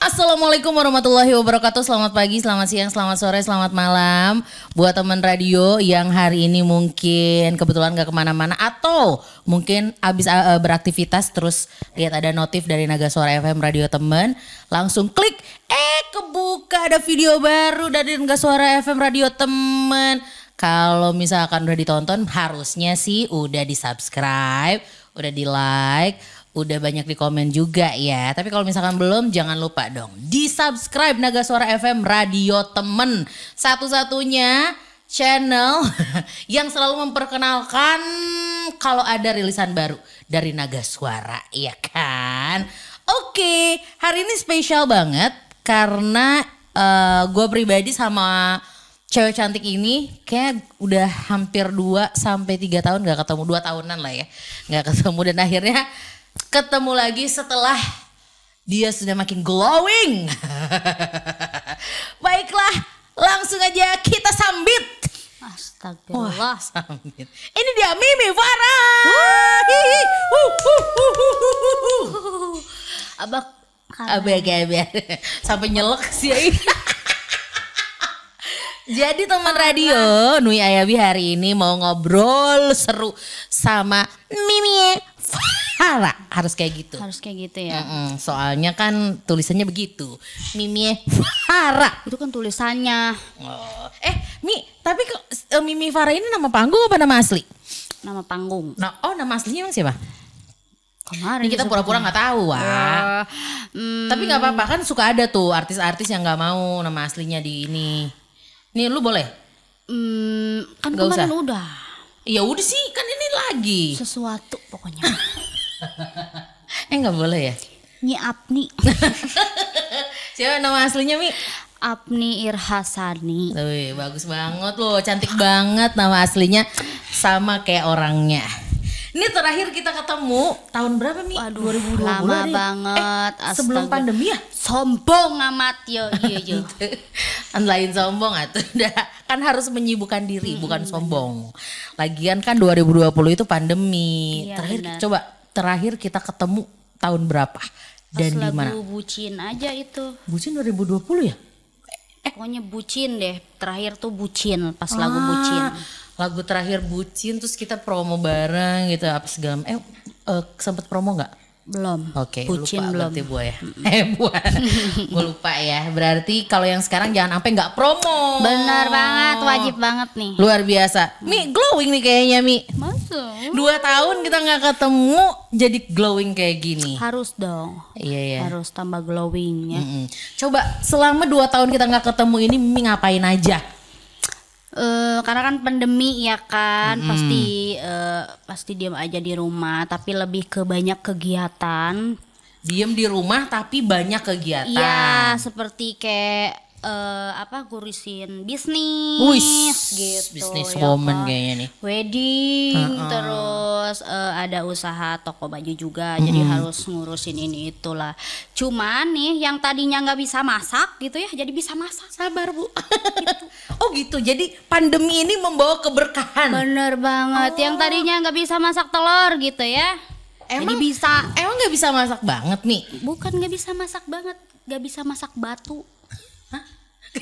Assalamualaikum warahmatullahi wabarakatuh. Selamat pagi, selamat siang, selamat sore, selamat malam. Buat teman radio yang hari ini mungkin kebetulan gak ke mana-mana atau mungkin abis uh, beraktivitas terus lihat ada notif dari Naga Suara FM Radio Temen. Langsung klik, eh kebuka ada video baru dari Naga Suara FM Radio Temen. Kalau misalkan udah ditonton harusnya sih udah di subscribe, udah di like, udah banyak di komen juga ya. Tapi kalau misalkan belum jangan lupa dong di subscribe Naga Suara FM Radio Temen. Satu-satunya channel yang selalu memperkenalkan kalau ada rilisan baru dari Naga Suara, ya kan? Oke, hari ini spesial banget karena uh, gue pribadi sama cewek cantik ini kayak udah hampir 2 sampai 3 tahun gak ketemu, 2 tahunan lah ya. Gak ketemu dan akhirnya ketemu lagi setelah dia sudah makin glowing. Baiklah, langsung aja kita sambit. Astagfirullah. Wah, sambit. Ini dia Mimi Farah. Abah Abe abe sampai nyelek sih. Jadi teman radio Nui Ayabi hari ini mau ngobrol seru sama Mimi Farah. Harus kayak gitu. harus kayak gitu ya. Mm-mm, soalnya kan tulisannya begitu. Mimi Farah. Itu kan tulisannya Oh. Eh, Mi, tapi kok eh, Mimi Farah ini nama panggung apa nama asli? nama panggung. Nah, oh nama aslinya emang siapa? Kemarin Ini kita pura-pura nggak tahu, wah. Eh, hmm, Tapi nggak apa-apa kan suka ada tuh artis-artis yang nggak mau nama aslinya di ini. Nih lu boleh? hmm, kan Nggak kemarin usah. udah Ya udah sih kan ini lagi. sesuatu pokoknya. Eh nggak boleh ya? Nyi Apni. Siapa nama aslinya Mi? Apni Irhasani. Wih, bagus banget loh, cantik banget nama aslinya sama kayak orangnya. Ini terakhir kita ketemu tahun berapa Mi? Waduh, 2020 lama deh. banget. Eh, sebelum pandemi ya? Sombong amat yo. Iya yo. kan lain sombong atau udah kan harus menyibukkan diri bukan sombong. Lagian kan 2020 itu pandemi. Iya, terakhir benar. coba terakhir kita ketemu tahun berapa dan di mana? bucin aja itu. Bucin 2020 ya? Pokoknya bucin deh. Terakhir tuh bucin pas lagu bucin. Lagu terakhir bucin terus kita promo bareng gitu apa segala eh, eh sempet promo nggak? Belum. Oke, bucin lupa belum. berarti gue ya. Eh, buat. gue lupa ya. Berarti kalau yang sekarang jangan sampai nggak promo. Benar banget, wajib banget nih. Luar biasa. Mi glowing nih kayaknya Mi. Masuk. Dua tahun kita nggak ketemu jadi glowing kayak gini. Harus dong. Iya ya. Harus tambah glowing ya. Mm-mm. Coba selama dua tahun kita nggak ketemu ini Mi ngapain aja? Eh, karena kan pandemi ya kan, pasti eh, pasti diam aja di rumah, tapi lebih ke banyak kegiatan. Diem di rumah tapi banyak kegiatan. Iya, seperti kayak eh, apa ngurusin bisnis Wih, gitu. bisnis ya woman kan. kayaknya nih. Wedding, terus eh, ada usaha toko baju juga, jadi harus ngurusin ini itulah. Cuman nih yang tadinya nggak bisa masak gitu ya, jadi bisa masak. Sabar bu. oh gitu. Jadi pandemi ini membawa keberkahan. Bener banget, yang tadinya nggak bisa masak telur gitu ya. Jadi Emang bisa. Emang nggak bisa masak banget nih? Bukan nggak bisa masak banget, nggak bisa masak batu.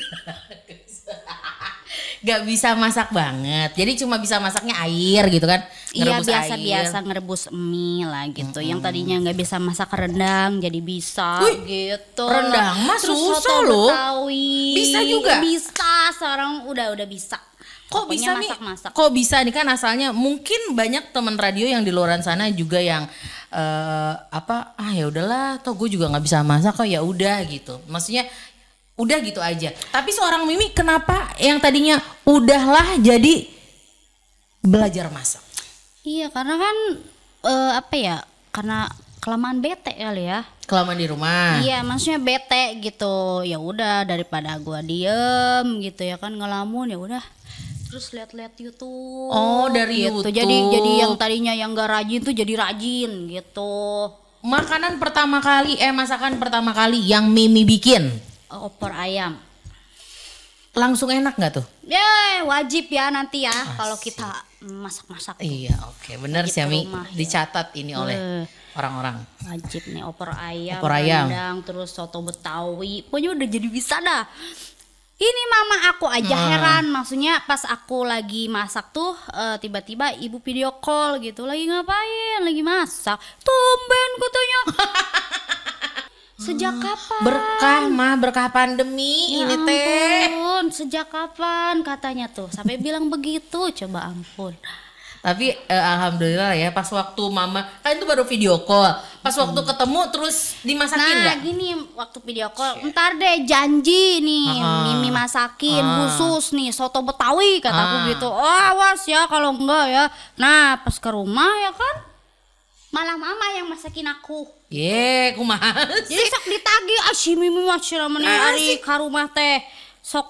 Gak bisa masak banget. Jadi cuma bisa masaknya air gitu kan? Iya biasa-biasa ngerebus mie lah gitu. Yang tadinya nggak bisa masak rendang jadi bisa Wih, gitu. rendang mah Terus susah loh. Betawi. Bisa juga? Bisa, sekarang udah udah bisa. Kok Pokoknya bisa nih? masak-masak. Kok bisa nih kan asalnya mungkin banyak teman radio yang di luar sana juga yang eh, apa ah ya udahlah toh gue juga nggak bisa masak kok ya udah gitu. Maksudnya udah gitu aja. Tapi seorang Mimi kenapa yang tadinya udahlah jadi belajar masak? Iya karena kan eh, apa ya? Karena kelamaan bete kali ya. Kelamaan di rumah. Iya, maksudnya bete gitu. Ya udah daripada gua diem gitu ya kan ngelamun ya udah. Terus lihat-lihat YouTube. Oh, dari gitu. YouTube. Jadi jadi yang tadinya yang gak rajin tuh jadi rajin gitu. Makanan pertama kali eh masakan pertama kali yang Mimi bikin. Opor ayam. langsung enak nggak tuh? Ya wajib ya nanti ya kalau kita masak-masak. Iya, oke, bener Wajib sih Ami. ya. Dicatat ini oleh Eh. orang-orang. Wajib nih opor ayam, Opor ayam. rendang, terus soto betawi. Pokoknya udah jadi bisa dah. Ini mama aku aja Hmm. heran, maksudnya pas aku lagi masak tuh eh, tiba-tiba ibu video call gitu, lagi ngapain? Lagi masak. Tumben katanya. Sejak kapan? Berkah mah, berkah pandemi Ya ini teh. ampun, sejak kapan katanya tuh? Sampai bilang begitu, coba ampun. Tapi eh, alhamdulillah ya pas waktu mama kan itu baru video call. Pas waktu ketemu terus dimasakin Nah nggak? gini waktu video call Ntar deh janji nih Ah. Mimi masakin Ah. khusus nih Soto Betawi kataku Ah. gitu Oh awas ya kalau enggak ya Nah pas ke rumah ya kan Malah mama yang masakin aku Ye, kumaha Jadi sok ditagi ah si Mimi mah cenah meneh Ah, ari ka rumah teh Sok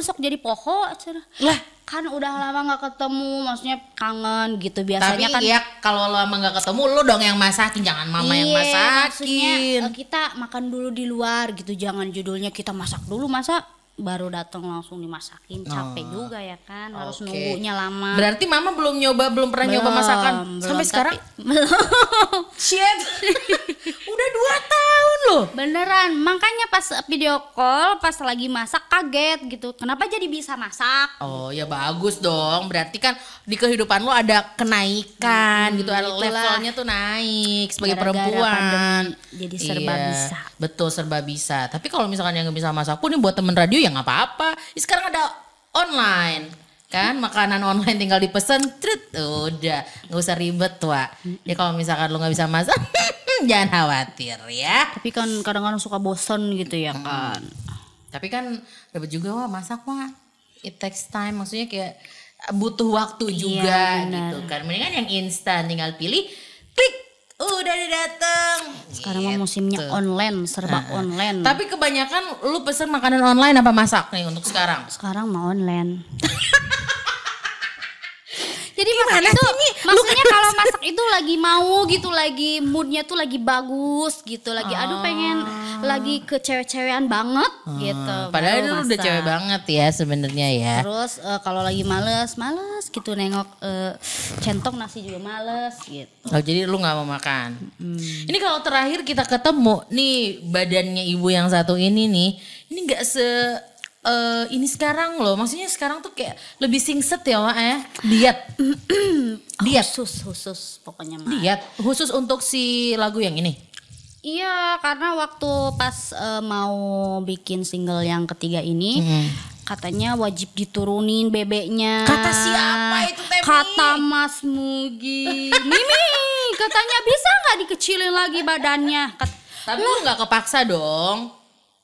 sok jadi poho cenah Lah, Kan udah lama nggak ketemu Maksudnya kangen gitu tapi Biasanya kan ya kalau lama nggak ketemu lu dong yang masakin, jangan mama yang Iya, maksudnya masakin. eh, kita makan dulu di luar gitu, jangan judulnya kita masak dulu masa baru datang langsung dimasakin capek juga ya kan harus Oh. Oke. nunggunya lama. Berarti mama belum nyoba, belum pernah nyoba Belum, masakan belum, sampai sekarang. belum. Shit, udah dua tahun loh. Beneran, makanya pas video call pas lagi masak kaget gitu. Kenapa jadi bisa masak? Oh ya bagus dong. Berarti kan di kehidupan lo ada kenaikan gitu, Hmm, itulah. levelnya tuh naik sebagai Gara-gara perempuan. pandemi, jadi serba Iya, bisa. Betul serba bisa. Tapi kalau misalkan yang nggak bisa masak pun nih buat temen radio ya nggak apa-apa. Sekarang ada online kan makanan online tinggal dipesen trit udah nggak usah ribet wa ya kalau misalkan lo nggak bisa masak jangan khawatir ya Tapi kan kadang-kadang suka bosen gitu ya Hmm. kan. tapi kan dapat juga wah masak mah it takes time maksudnya kayak butuh waktu juga benar. gitu kan mendingan yang instan tinggal pilih klik udah datang Sekarang mah musimnya online, serba online. tapi kebanyakan lu pesen makanan online apa masak nih untuk sekarang sekarang mau online. Jadi Gimana masak itu sih, maksudnya kalau masak itu lagi mau gitu, lagi moodnya tuh lagi bagus gitu, lagi aduh pengen lagi ke cewek-cewekan banget gitu. Ah. padahal lu udah cewek banget ya sebenarnya ya Terus eh, kalau lagi males, males gitu nengok eh, centong nasi juga males gitu. Oh jadi lu nggak mau makan. Ini kalau terakhir kita ketemu nih badannya ibu yang satu ini nih, ini nggak se eh, ini sekarang loh. Maksudnya sekarang tuh kayak lebih singset ya Wak ya. Diet. Diet. Khusus khusus pokoknya mah. Diet. Khusus untuk si lagu yang ini. Iya, karena waktu pas eh, mau bikin single yang ketiga ini, katanya wajib diturunin bebeknya. Kata siapa itu, Temi? Kata Mas Mugi. Mimi, katanya bisa nggak dikecilin lagi badannya? Kat- Tapi lu nggak kepaksa dong.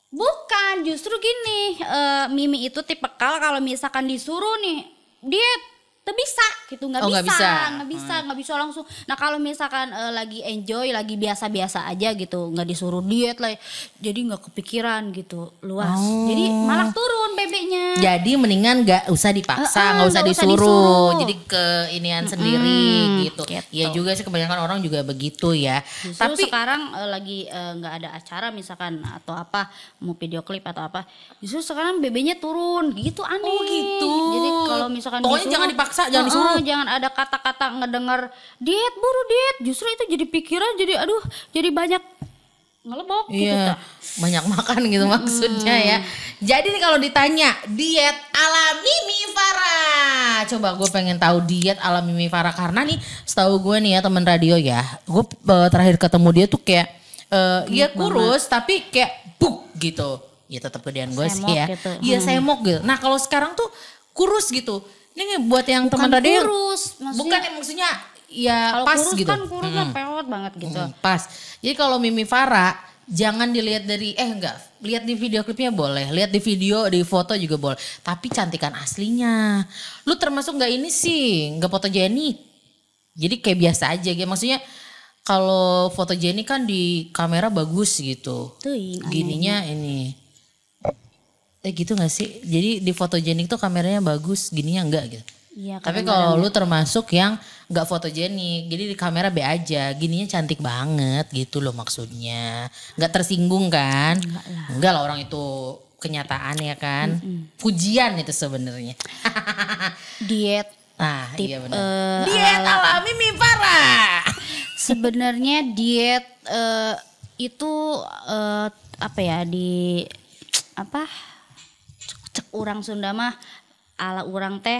Bukan, justru gini, eh, Mimi itu tipikal kalau misalkan disuruh nih diet, tuh bisa gitu nggak Oh, nggak bisa, bisa. Hmm. nggak bisa, nggak bisa langsung. Nah kalau misalkan eh, lagi enjoy, lagi biasa-biasa aja gitu, nggak disuruh diet lah, jadi nggak kepikiran gitu luas. Jadi Oh. malah turun bebeknya. Jadi mendingan nggak usah dipaksa, Eh, eh, nggak usah nggak usah disuruh. disuruh. Jadi ke inian sendiri gitu. gitu. Iya juga sih kebanyakan orang juga begitu ya. Justru Tapi sekarang eh, lagi eh, nggak ada acara misalkan atau apa mau video klip atau apa, justru sekarang bebeknya turun gitu aneh. Oh, gitu. Jadi kalau misalkan Pokoknya disuruh, jangan dipaksa, jangan Heeh, disuruh. jangan ada kata-kata ngedengar diet buru diet, justru itu jadi pikiran jadi aduh jadi banyak ngelebok gitu. Iya, Kak. banyak makan gitu maksudnya ya. Jadi nih kalau ditanya diet ala Mimi Farah, coba gue pengen tahu diet ala Mimi Farah karena nih setahu gue nih ya teman radio ya, gue eh, terakhir ketemu dia tuh kayak eh ya kurus tapi kayak buk gitu. Ya tetap gedean gue sih ya. gitu. Iya semok gitu. Nah kalau sekarang tuh kurus gitu. Ini buat yang teman yang- kurus, maksudnya- bukan yang maksudnya ya Kalau pas kurus gitu. kan kurus kan pewot banget gitu. Hmm, pas. Jadi kalau Mimi Farah jangan dilihat dari eh enggak, lihat di video klipnya boleh, lihat di video, di foto juga boleh. Tapi cantikan aslinya. Lu termasuk nggak ini sih, nggak fotogenik. Jadi kayak biasa aja gitu. Maksudnya kalau fotogenik kan di kamera bagus gitu. Tuh aneh. Gininya ini. Eh gitu gak sih? Jadi di fotogenik tuh kameranya bagus, gininya enggak gitu. Iya, Tapi kalau lu termasuk yang nggak fotogenik, jadi di kamera B aja, gininya cantik banget gitu loh maksudnya. Nggak tersinggung kan? Enggak lah. orang itu kenyataan ya kan. Pujian itu sebenarnya. diet Ah, Tip, iya benar. eh, Diet ala Mimi Farah. sebenarnya diet eh, itu eh, apa ya di apa cek orang Sunda mah ala orang teh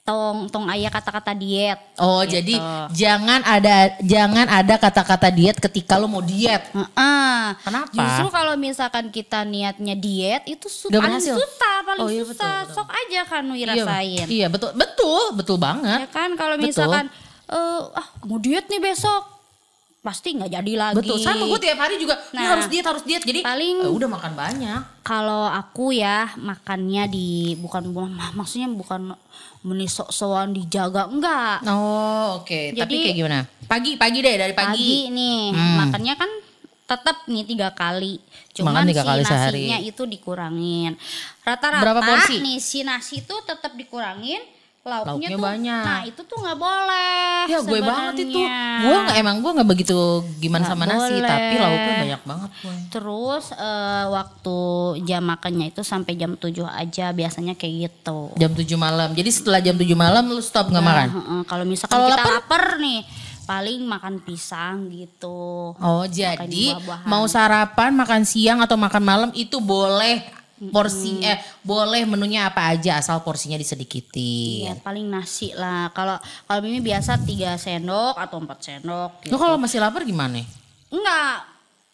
tong tong ayah kata-kata diet Oh, Gitu. jadi jangan ada jangan ada kata-kata diet ketika lo mau diet. Heeh. Kenapa? Justru kalau misalkan kita niatnya diet itu su- Gak paling susah, paling Oh, iya, susah. betul, betul. Sok aja kan nu Iya. Iya, betul. Betul, betul banget. Ya kan kalau Betul. misalkan eh ah mau diet nih besok pasti nggak jadi lagi. Betul. Sama gue tiap hari juga "Ini Nah. harus diet, harus diet. Jadi Paling- eh, udah makan banyak. Kalau aku ya makannya di bukan mak- maksudnya bukan menisok soan dijaga enggak. Oh, oke. Tapi Jadi- kayak gimana? Pagi, pagi deh dari pagi. Pagi nih Hmm. makannya kan tetap nih tiga kali. Cuman Makan tiga si kali sehari. nasinya itu dikurangin. Rata-rata Berapa porsi? nih si nasi itu tetap dikurangin. Lauknya, Lauknya tuh, banyak. nah itu tuh nggak boleh. Ya gue banget itu. Gue nggak emang gue nggak begitu gimana Nggak sama nasi, boleh. tapi lauknya banyak banget gue. Terus eh, waktu jam makannya itu sampai jam 7 aja biasanya kayak gitu. Jam 7 malam. Jadi setelah jam 7 malam lu stop nggak makan. Nah, heeh, kalau misalkan Kalau kita lapar? lapar nih, paling makan pisang gitu. Oh, jadi buah-buahan. mau sarapan, makan siang atau makan malam itu boleh porsi eh boleh menunya apa aja asal porsinya disedikitin. Iya, paling nasi lah. Kalau kalau Mimi biasa 3 sendok atau 4 sendok gitu. kalau masih lapar gimana? Enggak,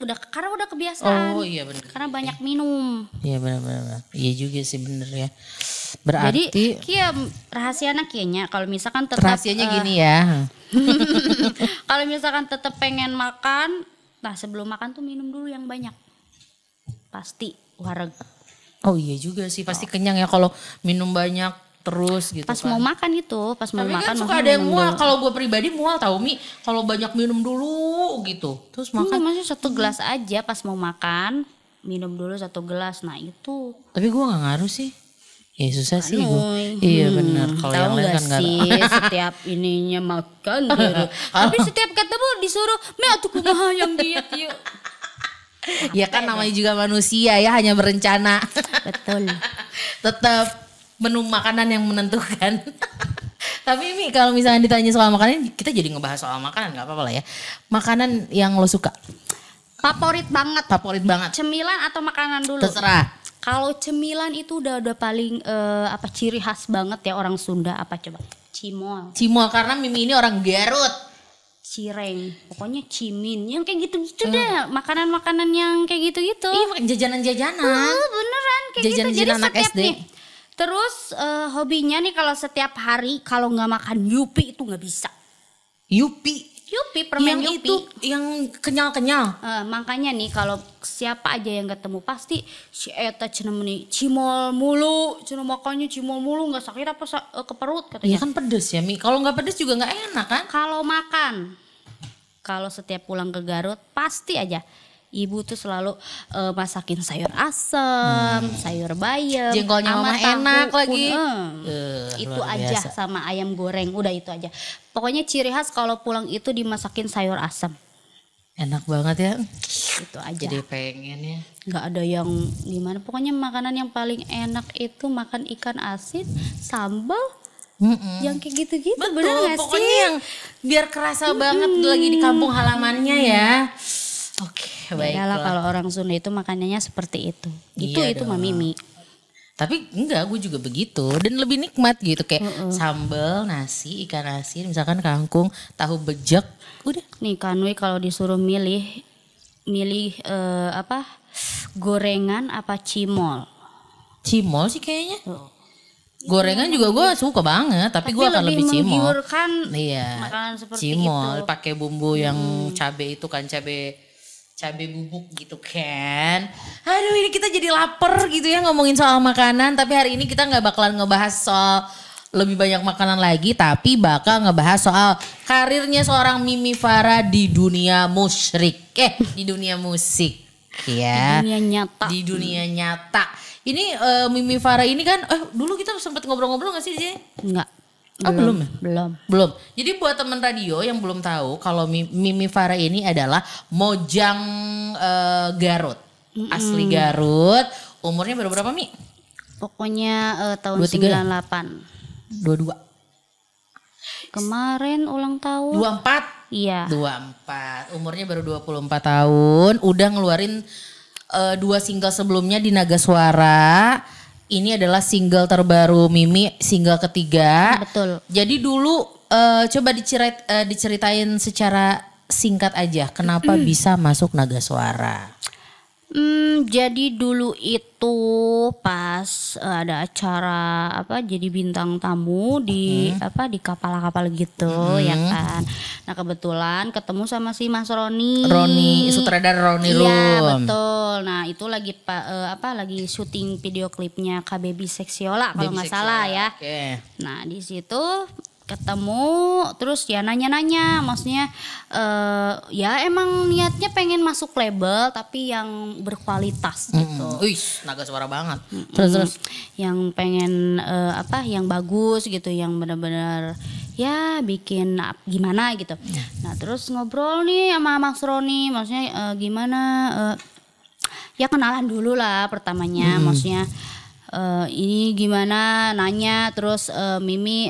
udah karena udah kebiasaan. Oh iya benar. Karena banyak minum. Iya benar benar. Iya juga sih bener ya. Berarti Jadi kia rahasianya kianya kalau misalkan tetap rahasianya eh, gini ya. kalau misalkan tetap pengen makan, nah sebelum makan tuh minum dulu yang banyak. Pasti wareg. Oh iya juga sih pasti kenyang ya kalau minum banyak terus gitu Pas kan. mau makan itu, pas mau Tapi makan kan suka ada yang mual. Kalau gue pribadi mual tau Mi. Kalau banyak minum dulu gitu. Terus Enggak, makan. maksudnya satu gelas aja pas mau makan minum dulu satu gelas. Nah itu Tapi gue gak ngaruh sih. Ya susah sih gue. Nuy. Iya Hmm, benar. Kalau tahu yang lain nggak kan gak. sih setiap ininya makan. Tapi setiap ketemu disuruh, "Me atuh kumaha yang diet yuk." ya kan namanya juga manusia ya hanya berencana. Betul. Tetap menu makanan yang menentukan. Tapi Mi kalau misalnya ditanya soal makanan, kita jadi ngebahas soal makanan nggak apa-apa lah ya. Makanan yang lo suka, Favorit banget favorit banget. cemilan atau makanan dulu? Terserah. Kalau cemilan itu udah udah paling eh, apa ciri khas banget ya orang Sunda apa coba? Cimol, Cimol karena Mimi ini orang Garut. Cireng, pokoknya cimin, yang kayak gitu-gitu deh, makanan-makanan yang kayak gitu-gitu. Iya jajanan-jajanan. Oh, beneran kayak Jajan-jajanan gitu. Jadi anak setiap SD. nih. Terus eh, hobinya nih kalau setiap hari kalau nggak makan yupi itu nggak bisa. Yupi. Yupi permen yang yupi. itu yang kenyal-kenyal. Eh, makanya nih kalau siapa aja yang ketemu pasti si Eta cenah meni cimol mulu, cenah makannya cimol mulu nggak sakit apa sa- eh, ke perut katanya. Iya kan pedes ya Mi. Kalau nggak pedes juga nggak enak kan? Kalau makan, kalau setiap pulang ke Garut pasti aja ibu tuh selalu eh, masakin sayur asem, sayur bayam, Hmm. Jengkolnya sama mama tahu enak lagi. eh. Eh, itu aja biasa. sama ayam goreng, udah itu aja. Pokoknya ciri khas kalau pulang itu dimasakin sayur asem, Enak banget ya. itu aja. Jadi pengen ya. nggak ada yang gimana. Pokoknya makanan yang paling enak itu makan ikan asin, sambal, Mm-mm. yang kayak gitu-gitu. Betul, bener pokoknya sih? yang biar kerasa banget lagi di kampung halamannya ya. Oke, Beda lah baiklah. kalau orang Sunda itu makanannya seperti itu. Itu Iya itu dong. mah Mimi. Tapi enggak, gue juga begitu dan lebih nikmat gitu kayak sambal, nasi, ikan asin, misalkan kangkung, tahu bejek, udah. Nih Kanui kalau disuruh milih milih eh, apa? gorengan apa cimol? Cimol sih kayaknya. Gorengan juga gue suka banget, tapi, gue akan lebih, cimol. Iya. makanan seperti cimol itu. pakai bumbu yang cabe itu kan cabe cabe bubuk gitu kan. Aduh ini kita jadi lapar gitu ya ngomongin soal makanan. Tapi hari ini kita nggak bakalan ngebahas soal lebih banyak makanan lagi. Tapi bakal ngebahas soal karirnya seorang Mimi Farah di dunia musyrik. Eh di dunia musik. Ya. dunia nyata. Di dunia nyata. Ini eh, Mimi Farah ini kan, eh dulu kita sempat ngobrol-ngobrol gak sih sih? Enggak. Oh, belum ya? Belum. Belum. Jadi buat teman radio yang belum tahu kalau Mi- Mimi Farah ini adalah Mojang eh, Garut. Asli Garut. Umurnya baru berapa Mi? Pokoknya eh, tahun 23 ya? 98. Dua-dua. Kemarin ulang tahun. Dua empat. Iya. Dua empat. Umurnya baru 24 tahun. Udah ngeluarin eh, dua single sebelumnya di Naga Suara. Ini adalah single terbaru Mimi, single ketiga. Betul. Jadi dulu eh, coba dicerit, eh, diceritain secara singkat aja kenapa bisa masuk Naga Suara. Hmm, jadi dulu itu pas eh, ada acara apa jadi bintang tamu di apa di kapal-kapal gitu ya kan. Nah kebetulan ketemu sama si Mas Roni. Roni, sutradara Roni Iya betul. Nah itu lagi pa- eh, apa lagi syuting video klipnya KBB Seksiola kalau nggak salah lah. ya. Oke. Nah di situ ketemu terus ya nanya-nanya maksudnya eh ya emang niatnya pengen masuk label tapi yang berkualitas gitu. Hmm. Wih, naga suara banget. Terus terus. yang pengen eh, apa yang bagus gitu yang benar-benar ya bikin ap- gimana gitu nah terus ngobrol nih sama Mas Roni maksudnya eh, gimana eh, ya kenalan dulu lah pertamanya maksudnya eh, ini gimana nanya terus eh, Mimi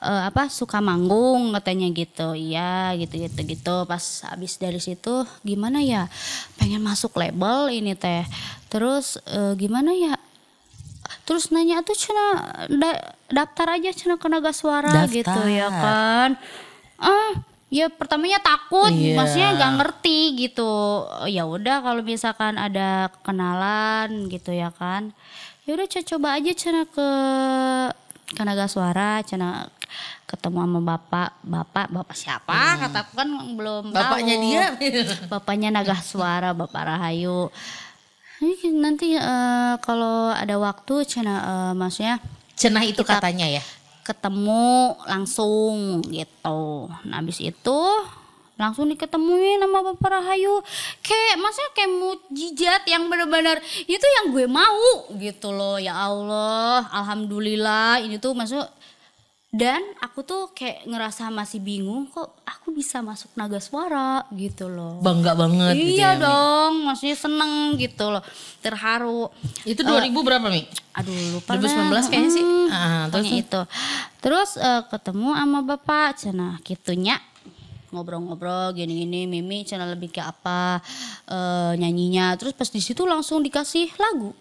eh, apa suka manggung katanya gitu. Iya gitu gitu gitu. Pas habis dari situ gimana ya pengen masuk label ini teh. Terus eh, gimana ya terus nanya tuh cina da- daftar aja cina ke Naga Suara Daftar. gitu ya kan. Ah ya pertamanya takut Iya. maksudnya nggak ngerti gitu. Ya udah kalau misalkan ada kenalan gitu ya kan. Ya udah co- coba aja cina ke ke Naga Suara cina ketemu sama bapak bapak bapak siapa kataku kan belum Hmm. Bapaknya tahu. dia. bapaknya Naga Suara bapak Rahayu nanti eh, kalau ada waktu cina eh, maksudnya Cenah itu katanya ya. ketemu langsung gitu. Nah habis itu langsung diketemuin sama Bapak Rahayu. Kayak maksudnya kayak mujizat yang benar-benar itu yang gue mau gitu loh. Ya Allah, alhamdulillah ini tuh masuk dan aku tuh kayak ngerasa masih bingung kok aku bisa masuk naga suara gitu loh. Bangga banget gitu iya ya, Mi. dong, maksudnya seneng gitu loh. Terharu. Itu 2000 berapa Mi? Aduh lupa 2019 dah. kayaknya sih. Mm, Ah, terus itu. Terus eh, ketemu sama bapak cina gitunya ngobrol-ngobrol gini-gini Mimi cina lebih ke apa eh, nyanyinya terus pas di situ langsung dikasih lagu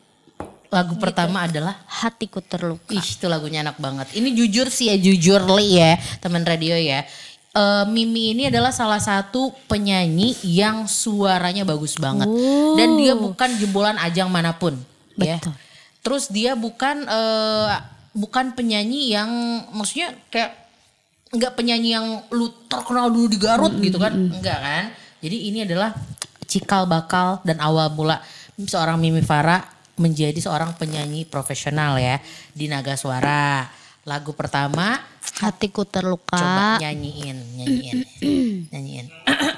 Lagu pertama adalah hatiku terluka Ih itu lagunya enak banget. Ini jujur sih ya jujur li ya teman radio ya. Eh, Mimi ini adalah salah satu penyanyi yang suaranya bagus banget dan dia bukan jebolan ajang mana pun. ya. Betul. Terus dia bukan eh, bukan penyanyi yang maksudnya kayak nggak penyanyi yang lu terkenal dulu di Garut gitu kan? Enggak kan? Jadi ini adalah cikal bakal dan awal mula seorang Mimi Farah menjadi seorang penyanyi profesional ya di Naga Suara. Lagu pertama hatiku terluka coba nyanyiin, nyanyiin, nyanyiin.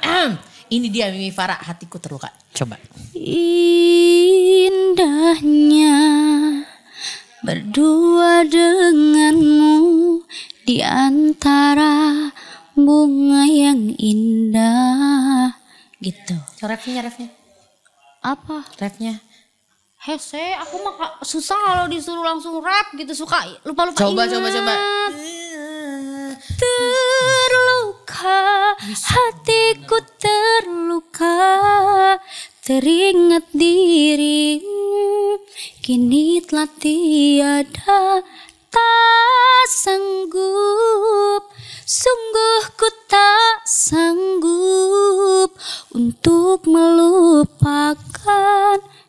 ini dia Mimi Farah hatiku terluka. Coba. indahnya berdua denganmu di antara bunga yang indah gitu Refnya, refnya, apa refnya. Hese, aku mah susah kalau disuruh langsung rap gitu suka lupa-lupa Coba, ingat. coba, coba. Terluka, hatiku terluka, teringat dirimu, kini telah tiada, tak sanggup, sungguh ku tak sanggup untuk melupakan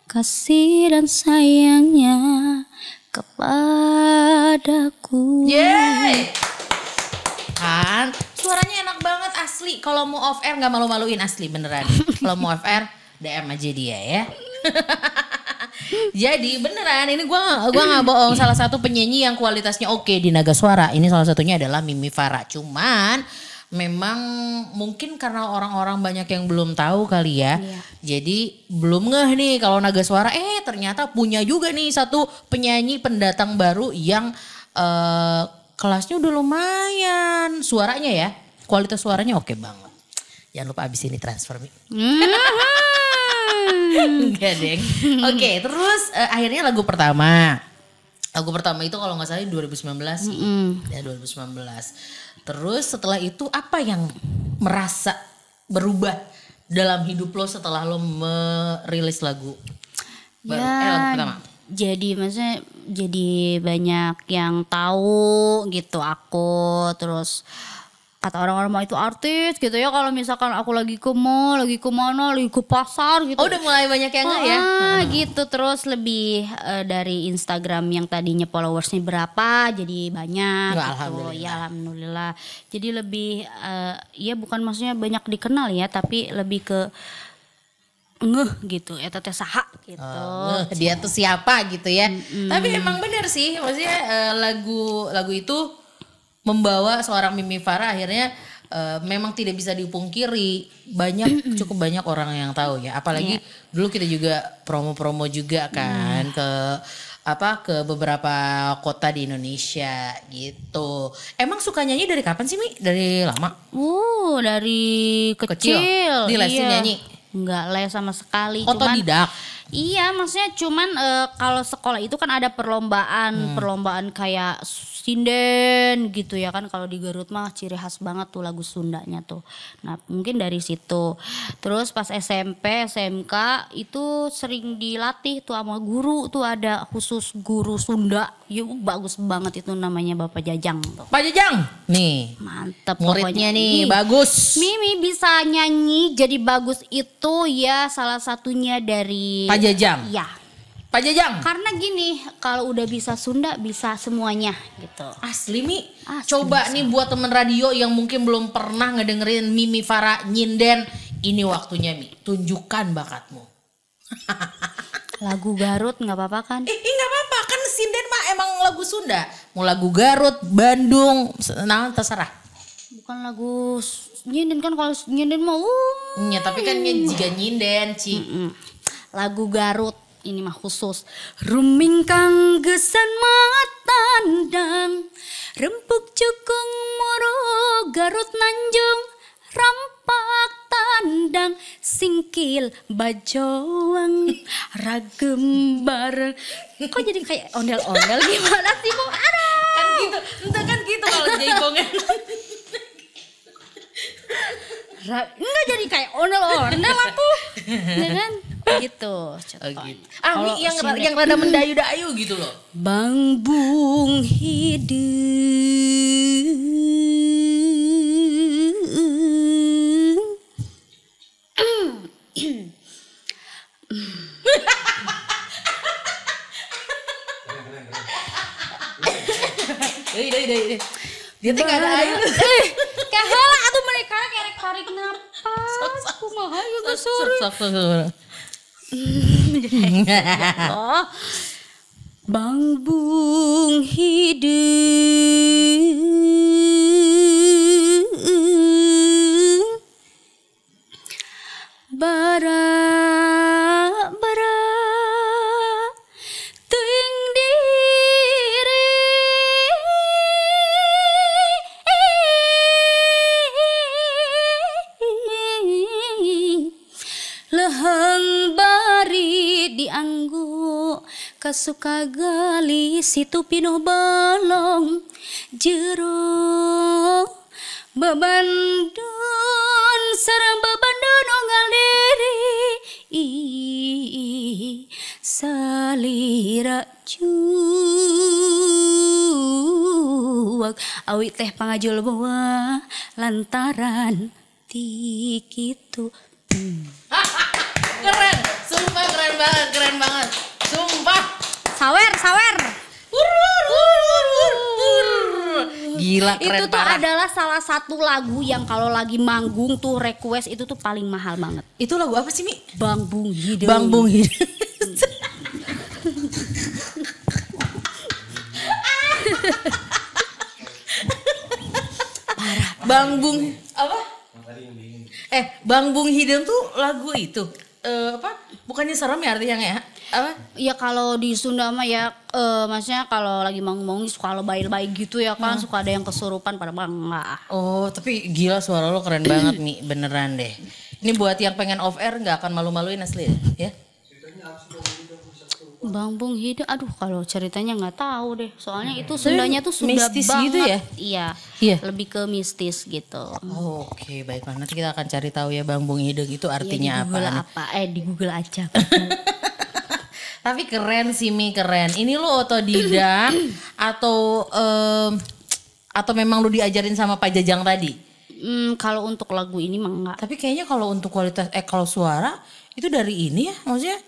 kasih dan sayangnya kepadaku. Yeay. Kan suaranya enak banget asli. Kalau mau off air nggak malu-maluin asli beneran. Kalau mau off air DM aja dia ya. Jadi beneran ini gua gua nggak bohong salah satu penyanyi yang kualitasnya oke di Naga Suara ini salah satunya adalah Mimi Farah. Cuman memang mungkin karena orang-orang banyak yang belum tahu kali ya. Jadi belum ngeh nih kalau Naga Suara eh ternyata punya juga nih satu penyanyi pendatang baru yang eh, kelasnya udah lumayan. Suaranya ya, kualitas suaranya oke banget. Jangan lupa abis ini transfer Mi. Hmm. Enggak, Deng. Oke, terus eh, akhirnya lagu pertama. Lagu pertama itu kalau nggak salah 2019 sih. Ya 2019. Terus setelah itu apa yang merasa berubah dalam hidup lo setelah lo merilis lagu? Baru, Ya, eh, lagu pertama. jadi maksudnya jadi banyak yang tahu gitu aku terus kata orang-orang mau itu artis gitu ya kalau misalkan aku lagi ke mall, lagi ke mana, lagi ke pasar gitu. Oh udah mulai banyak yang nggak ya? Ah, gitu terus lebih eh, dari Instagram yang tadinya followersnya berapa jadi banyak Ya, gitu. alhamdulillah. Ya alhamdulillah. Jadi lebih eh, ya bukan maksudnya banyak dikenal ya tapi lebih ke ngeh gitu ya teteh saha gitu. Ngeh, dia tuh siapa gitu ya. Tapi emang bener sih, maksudnya eh, lagu lagu itu membawa seorang Mimi Farah akhirnya eh, memang tidak bisa dipungkiri banyak cukup banyak orang yang tahu ya. Apalagi dulu kita juga promo-promo juga kan ke apa ke beberapa kota di Indonesia gitu. Emang suka nyanyi dari kapan sih Mi? Dari lama? Uh, dari kecil. Kecil? Di lesin iya. nyanyi? Enggak les sama sekali. Cuman, Otodidak. Iya, maksudnya cuman eh, kalau sekolah itu kan ada perlombaan, perlombaan kayak sinden gitu ya kan. Kalau di Garut mah ciri khas banget tuh lagu Sundanya tuh. Nah, mungkin dari situ. Terus pas SMP, SMK itu sering dilatih tuh sama guru tuh ada khusus guru Sunda. Yuk bagus banget itu namanya Bapak Jajang tuh. Pak Jajang. Nih, Mantep muridnya pokoknya. nih Ih, bagus. Mimi bisa nyanyi jadi bagus itu ya salah satunya dari Pak Jajang. Ya. Pak Jajang. Karena gini, kalau udah bisa Sunda bisa semuanya gitu. Asli Mi, Asli, coba nih buat temen radio yang mungkin belum pernah ngedengerin Mimi Farah nyinden, ini waktunya Mi, tunjukkan bakatmu. Lagu Garut nggak apa-apa kan? Eh, eh, nggak apa-apa, kan sinden mah emang lagu Sunda. Mau lagu Garut, Bandung, nah terserah. Bukan lagu nyinden kan kalau nyinden mau Ya, tapi kan jika nyinden, Ci. Lagu Garut ini mah khusus. Ruming kang gesan matandang rempuk cukung moro Garut Nanjung rampak tandang singkil bajowang ragem bareng kok jadi kayak ondel-ondel? Gimana sih kok ada Kan gitu, entah kan gitu kalau. Ra- enggak jadi kayak ondel-ondel aku. Ya kan gitu Oh, gitu. Ah, yang, sinden- yang rada mendayu-dayu gitu loh. Bang Bung dei. Dia tuh gak ada air. Eh, kahala atuh mereka kerek tarik napas. Kumaha ya geus Bang Bung hidup. Bara kasuka gali situ pinuh balong jero babandun sarang babandun onggal diri Ih, salira cuak awi teh pangajul bawa lantaran tikitu keren, sumpah keren banget, keren banget. Sumpah. Sawer sawer. Gila keren itu tuh parah. adalah salah satu lagu yang kalau lagi manggung tuh request itu tuh paling mahal banget Itu lagu apa sih Mi? Bang Bung Hidup Bang Bung Hidup. Bang Bung apa? Eh, Bang Bung Hidem tuh lagu itu. Eh, apa? Bukannya serem ya artinya ya? Apa? Ya kalau di Sunda mah ya eh, maksudnya kalau lagi manggung-manggung suka lebay-lebay gitu ya kan suka ada yang kesurupan pada bang lah. Oh, tapi gila suara lo keren banget nih, beneran deh. Ini buat yang pengen off air nggak akan malu-maluin asli ya? Bang Bung Hidung, aduh kalau ceritanya nggak tahu deh. Soalnya itu Sundanya tuh sudah mistis banget. gitu ya? Iya. Iya. Lebih ke mistis gitu. Oh, Oke, baiklah. Nanti kita akan cari tahu ya Bang Bung Hidung itu Iya, artinya di Google apa. apa? Eh di Google aja. Tapi keren sih Mi, keren. Ini lu otodidak atau em, atau memang lu diajarin sama Pak Jajang tadi? Hmm, kalau untuk lagu ini mah enggak. Tapi kayaknya kalau untuk kualitas eh kalau suara itu dari ini ya, maksudnya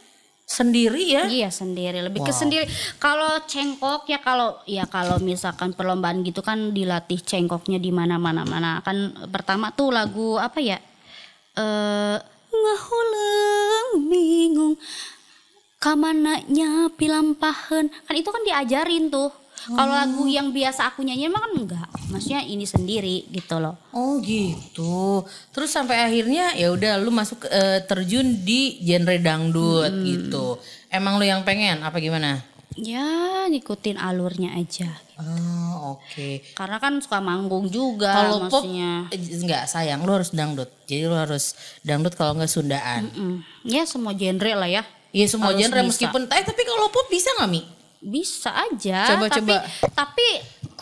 sendiri ya. Iya sendiri, lebih ke Wow. sendiri. Kalau cengkok ya kalau ya kalau misalkan perlombaan gitu kan dilatih cengkoknya di mana-mana mana. Kan pertama tuh lagu apa ya? Eh ngahuleng bingung kamananya pilampahan. Kan itu kan diajarin tuh. Kalau lagu yang biasa aku nyanyiin mah kan enggak. Maksudnya ini sendiri gitu loh. Oh gitu. Terus sampai akhirnya ya udah lu masuk eh, terjun di genre dangdut gitu. Emang lu yang pengen apa gimana? Ya ngikutin alurnya aja. Oh, oke. Karena kan suka manggung juga Kalau pop maksudnya. eh, enggak sayang lu harus dangdut. Jadi lu harus dangdut kalau enggak Sundaan. Mm, Ya semua genre lah ya. Iya semua Harus genre bisa. meskipun eh tapi kalau pop bisa nggak Mi? Bisa aja. Coba, tapi, coba. Tapi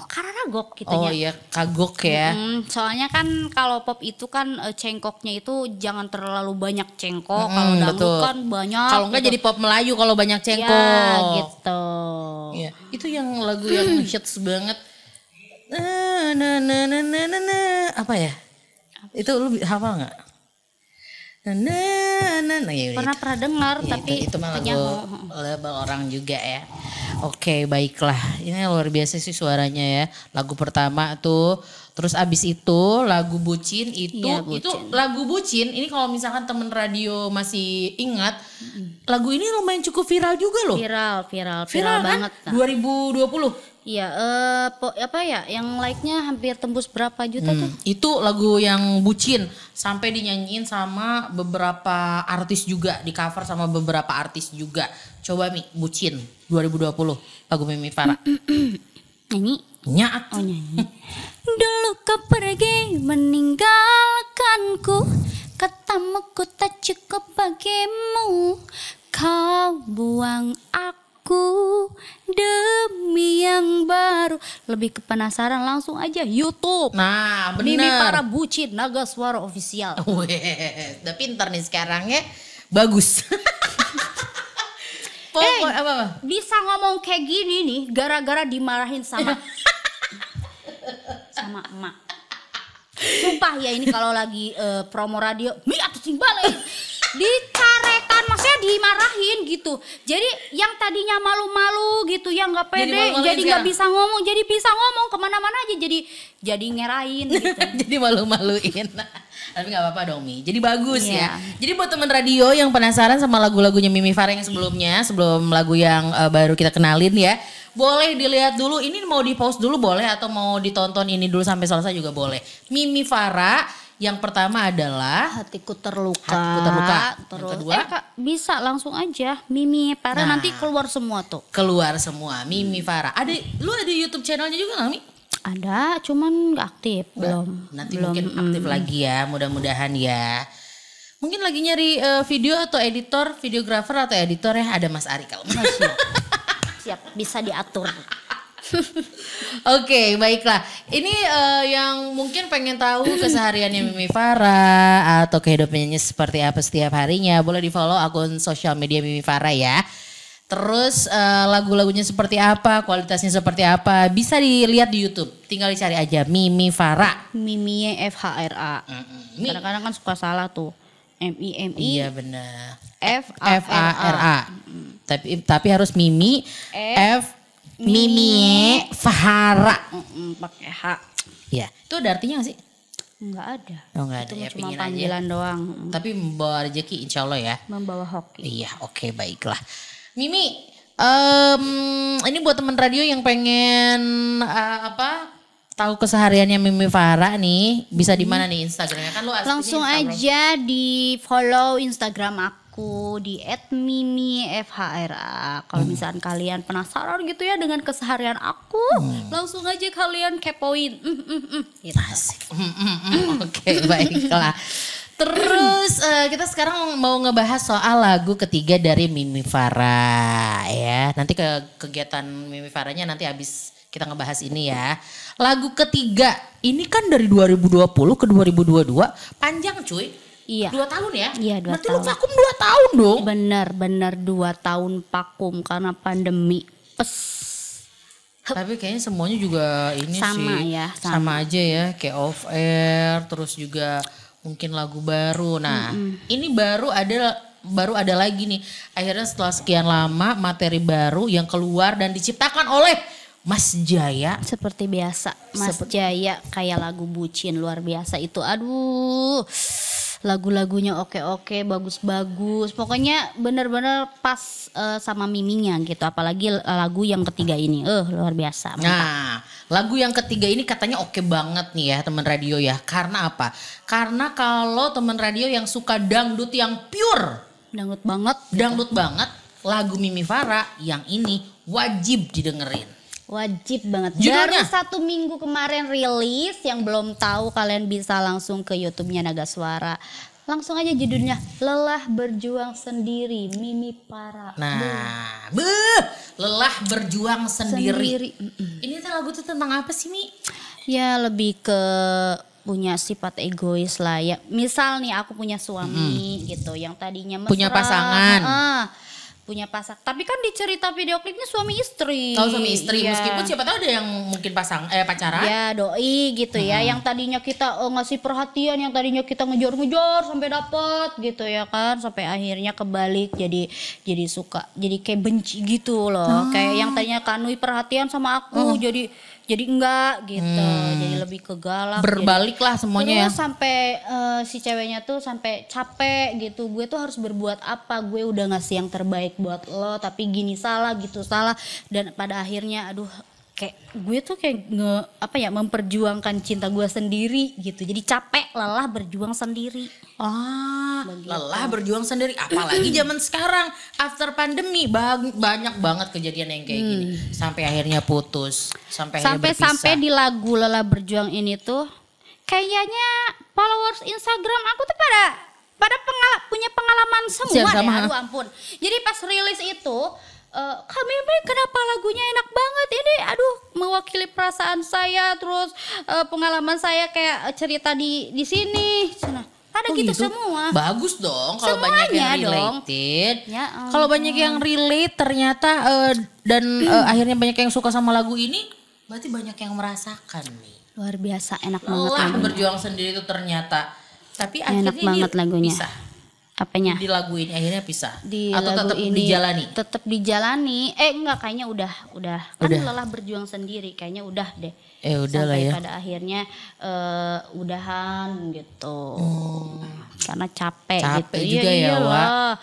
karena ragok gitu Oh ya. iya kagok ya. Mm, soalnya kan kalau pop itu kan eh, cengkoknya itu jangan terlalu banyak cengkok. kalau Mm, dangdut kan banyak. Kalau enggak gitu. jadi pop Melayu kalau banyak cengkok. Ya gitu. Iya, itu yang lagu yang hits banget. Na na na na na na, na. apa ya? Itu lu hafal nggak? Na na na na ya Pernah itu. pernah dengar Iya, tapi itu, itu mah lagu kayaknya- label orang juga ya. Oke, baiklah. Ini luar biasa sih suaranya ya. Lagu pertama tuh, terus abis itu lagu bucin itu itu Bucin. lagu bucin. Ini kalau misalkan temen radio masih ingat, lagu ini lumayan cukup viral juga loh. viral, viral, viral, Viral kan? banget. Nah. 2020. Iya, eh po- apa ya? Yang like-nya hampir tembus berapa juta tuh? Hmm, itu lagu yang bucin sampai dinyanyiin sama beberapa artis juga, di cover sama beberapa artis juga. Coba Mi, bucin 2020 lagu Mimi Farah. Nyanyi. Nyaat. Oh nyanyi. Dulu kau pergi meninggalkanku Katamu ku tak cukup bagimu Kau buang aku demi yang baru Lebih ke penasaran langsung aja YouTube Nah, Mimi para bucin Naga Suara Official Weh, udah pintar nih sekarang ya. Bagus. Pokok Eh. apa, apa? Bisa ngomong kayak gini nih Gara-gara dimarahin sama Sama emak Sumpah ya ini kalau lagi eh, promo radio Mi atau balik Dicarekan maksudnya dimarahin gitu Jadi yang tadinya malu-malu gitu Yang nggak pede Jadi nggak bisa ngomong Jadi bisa ngomong ke mana-mana aja Jadi jadi ngerain gitu Jadi malu-maluin. Tapi nggak apa-apa dong Mi. Jadi bagus Iya. ya. Jadi buat teman radio yang penasaran sama lagu-lagunya Mimi Farah yang sebelumnya, sebelum lagu yang eh, baru kita kenalin ya, boleh dilihat dulu. Ini mau di pause dulu boleh atau mau ditonton ini dulu sampai selesai juga boleh. Mimi Farah yang pertama adalah Hatiku terluka Hatiku terluka. Yang Terus kedua? eh, Kak, bisa langsung aja Mimi para Nah. nanti keluar semua tuh keluar semua Mimi Farah. Ada lu ada YouTube channelnya juga nggak Mi? Ada, cuman nggak aktif, belum. Nanti belum. mungkin aktif lagi ya, mudah-mudahan ya. Mungkin lagi nyari eh, video atau editor, videografer atau editor ya ada Mas Ari kalau. Oh, siap. siap, bisa diatur. Oke, baiklah. Ini eh, yang mungkin pengen tahu kesehariannya Mimi Farah atau kehidupannya seperti apa setiap harinya, boleh di-follow akun sosial media Mimi Farah ya. Terus eh, lagu-lagunya seperti apa, kualitasnya seperti apa, bisa dilihat di YouTube. Tinggal dicari aja Mimi Farah. Mimi F H R A. Kadang-kadang kan suka salah tuh. M I M I Iya benar. F A F A R A. Tapi tapi harus Mimi F Mimi Farah. Mm-mm, pakai H. Ya, itu ada artinya gak sih? Enggak ada. Oh enggak ada Itu ya, cuma pingin aja. panggilan doang. Tapi membawa rezeki insya Allah ya. Membawa hoki. Iya, oke baiklah. Mimi, em, ini buat teman radio yang pengen eh, apa? Tahu kesehariannya Mimi Farah nih, bisa di mana nih Instagramnya kan lu Langsung Instagram. aja di follow Instagram aku di @mimifhra. Kalau Hmm. misalkan kalian penasaran gitu ya dengan keseharian aku, Hmm. langsung aja kalian kepoin. Mm, mm, mm, gitu. Asik. Mm, mm, mm. Oke, baiklah. Terus eh, kita sekarang mau ngebahas soal lagu ketiga dari Mimi Farah ya. Nanti ke kegiatan Mimi Farahnya nanti habis kita ngebahas ini ya. Lagu ketiga ini kan dari 2020 ke 2022 panjang cuy. Iya. Dua tahun ya? Iya, dua Berarti lu tahun. vakum dua tahun dong. Bener-bener dua tahun vakum karena pandemi. Pes. Tapi kayaknya semuanya juga ini Sama sih. ya, sama. sama. aja ya, kayak off air, terus juga mungkin lagu baru. Nah, ini baru ada baru ada lagi nih. Akhirnya setelah sekian lama materi baru yang keluar dan diciptakan oleh Mas Jaya. Seperti biasa, Mas Jaya kayak lagu bucin luar biasa itu. Aduh, lagu-lagunya oke-oke, bagus-bagus. Pokoknya bener-bener pas eh, sama miminya gitu. Apalagi lagu yang ketiga ini, eh luar biasa. Nah, lagu yang ketiga ini katanya oke banget nih ya teman radio ya. Karena apa? Karena kalau teman radio yang suka dangdut yang pure, Dangdut banget. dangdut banget, lagu Mimi Farah yang ini wajib didengerin. Wajib banget. Judulnya? Baru satu minggu kemarin rilis, yang belum tahu kalian bisa langsung ke YouTube-nya Naga Suara. Langsung aja judulnya Lelah Berjuang Sendiri Mimi Para. Nah, beuh, lelah berjuang sendiri. Sendiri. Ini tuh lagu tuh tentang apa sih Mi? Ya lebih ke punya sifat egois lah ya. Misal nih aku punya suami gitu yang tadinya mesra, Punya pasangan. ah, punya pasak. Tapi kan di cerita video klipnya suami istri. Tahu sama istri, Iya. meskipun siapa tahu ada yang mungkin pasang eh pacaran. Ya doi gitu ya, yang tadinya kita eh, ngasih perhatian, yang tadinya kita ngejar-ngejar sampai dapat gitu ya kan, sampai akhirnya kebalik jadi jadi suka, jadi kayak benci gitu loh, kayak yang tadinya kanui perhatian sama aku jadi jadi enggak gitu, jadi lebih ke galak. jadi- Berbaliklah semuanya ya. Sampai eh, si ceweknya tuh sampai capek gitu. Gue tuh harus berbuat apa? Gue udah ngasih yang terbaik buat lo, tapi gini salah gitu salah dan pada akhirnya aduh kayak gue tuh kayak nge apa ya memperjuangkan cinta gue sendiri gitu. Jadi capek lelah berjuang sendiri. Ah, lelah berjuang sendiri. Apalagi zaman sekarang after pandemi bang- banyak banget kejadian yang kayak gini. Sampai akhirnya putus, sampai Sampai akhirnya sampai di lagu lelah berjuang ini tuh kayaknya followers Instagram aku tuh pada pada pengal- punya pengalaman semua Siap, deh. sama, ha? Aduh ampun. Jadi pas rilis itu eh, kami kenapa lagunya enak banget ini aduh mewakili perasaan saya terus eh, pengalaman saya kayak cerita di di sini Cina. ada Oh gitu, semua Bagus dong kalau banyak yang dong. related. Ya ampun. kalau banyak yang relate ternyata eh, dan eh, akhirnya banyak yang suka sama lagu ini, berarti banyak yang merasakan nih. luar biasa enak banget Lelah lagunya. berjuang sendiri itu ternyata. Tapi enak akhirnya banget lagunya pisah. Apanya Di lagu ini akhirnya pisah. di Atau lagu tetap ini dijalani. tetap dijalani eh enggak kayaknya udah udah kan Udah. lelah berjuang sendiri kayaknya udah deh Eh udah lah sampai ya. pada akhirnya eh, udahan gitu karena capek, Hmm. Capek gitu juga ya, iyalah.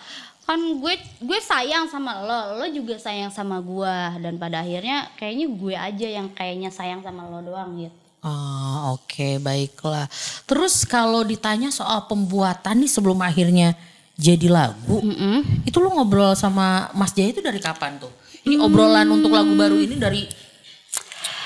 kan gue gue sayang sama lo lo juga sayang sama gue dan pada akhirnya kayaknya gue aja yang kayaknya sayang sama lo doang gitu Oh oke baiklah. Terus kalau ditanya soal pembuatan nih sebelum akhirnya jadi lagu, Mm-mm. itu lu ngobrol sama Mas Jaya itu dari kapan tuh? Ini obrolan untuk lagu baru ini dari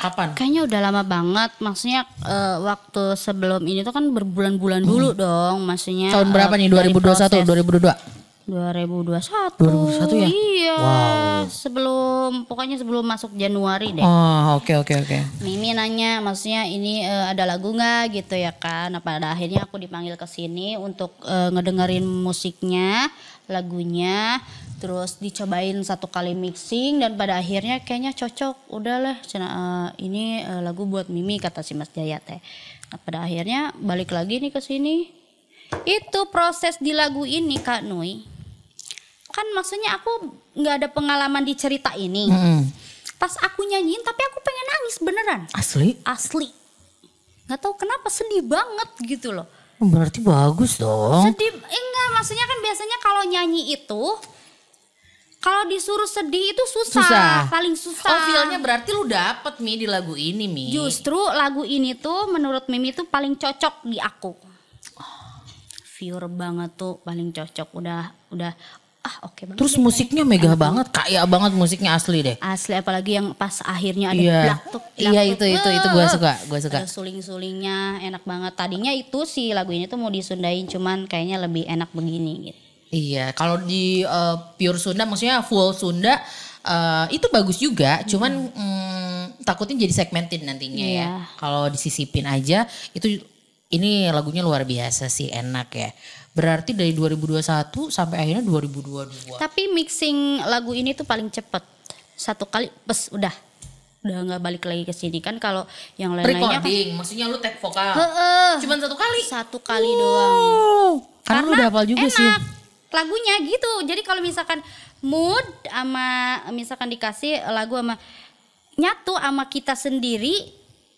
kapan? Kayaknya udah lama banget, maksudnya eh, waktu sebelum ini tuh kan berbulan-bulan dulu dong, maksudnya. Hmm. Tahun berapa nih? dari 2021, 2022? Proses 2021. 2021 ya? Iya. Wow. Sebelum pokoknya sebelum masuk Januari deh. Oh oke oke oke. Mimi nanya, maksudnya ini eh, ada lagu nggak gitu ya kan? Nah, pada akhirnya aku dipanggil ke sini untuk eh, ngedengerin musiknya, lagunya, terus dicobain satu kali mixing dan pada akhirnya kayaknya cocok. Udahlah, cina, eh, ini eh, lagu buat Mimi kata si Mas Jaya teh. Nah, pada akhirnya balik lagi nih ke sini. Itu proses di lagu ini Kak Nui. Kan maksudnya aku nggak ada pengalaman di cerita ini Mm-mm. pas aku nyanyiin tapi aku pengen nangis beneran Asli? asli nggak tahu kenapa sedih banget gitu loh Oh, Berarti bagus dong. sedih eh, enggak maksudnya kan biasanya kalau nyanyi itu kalau disuruh sedih itu susah, Susah. paling susah Oh feelnya berarti lu dapet Mi di lagu ini Mi. justru lagu ini tuh menurut Mimi tuh paling cocok di aku pure banget tuh paling cocok udah udah ah oke banget. Terus musiknya megah banget, kaya banget musiknya asli deh. Asli apalagi yang pas akhirnya ada Iya. blak tuk, blak Iya, itu- itu- itu gua suka, gua suka. Ada suling-sulingnya enak banget. Tadinya itu sih lagu ini tuh mau disundain cuman kayaknya lebih enak begini gitu. Iya, kalau di eh, pure Sunda maksudnya full Sunda eh, itu bagus juga, cuman mm, takutnya jadi segmented nantinya ya. Iya. Kalau disisipin aja itu ini lagunya luar biasa sih, enak ya. Berarti dari 2021 sampai akhirnya 2022. Tapi mixing lagu ini tuh paling cepet. Satu kali pes udah. Udah nggak balik lagi ke sini kan kalau yang lain-lainnya kan Recording, maksudnya lu take vokal. Heeh. Cuman satu kali. satu kali doang. Karena, lu udah hafal juga enak. sih. Lagunya gitu. Jadi kalau misalkan mood sama misalkan dikasih lagu sama nyatu sama kita sendiri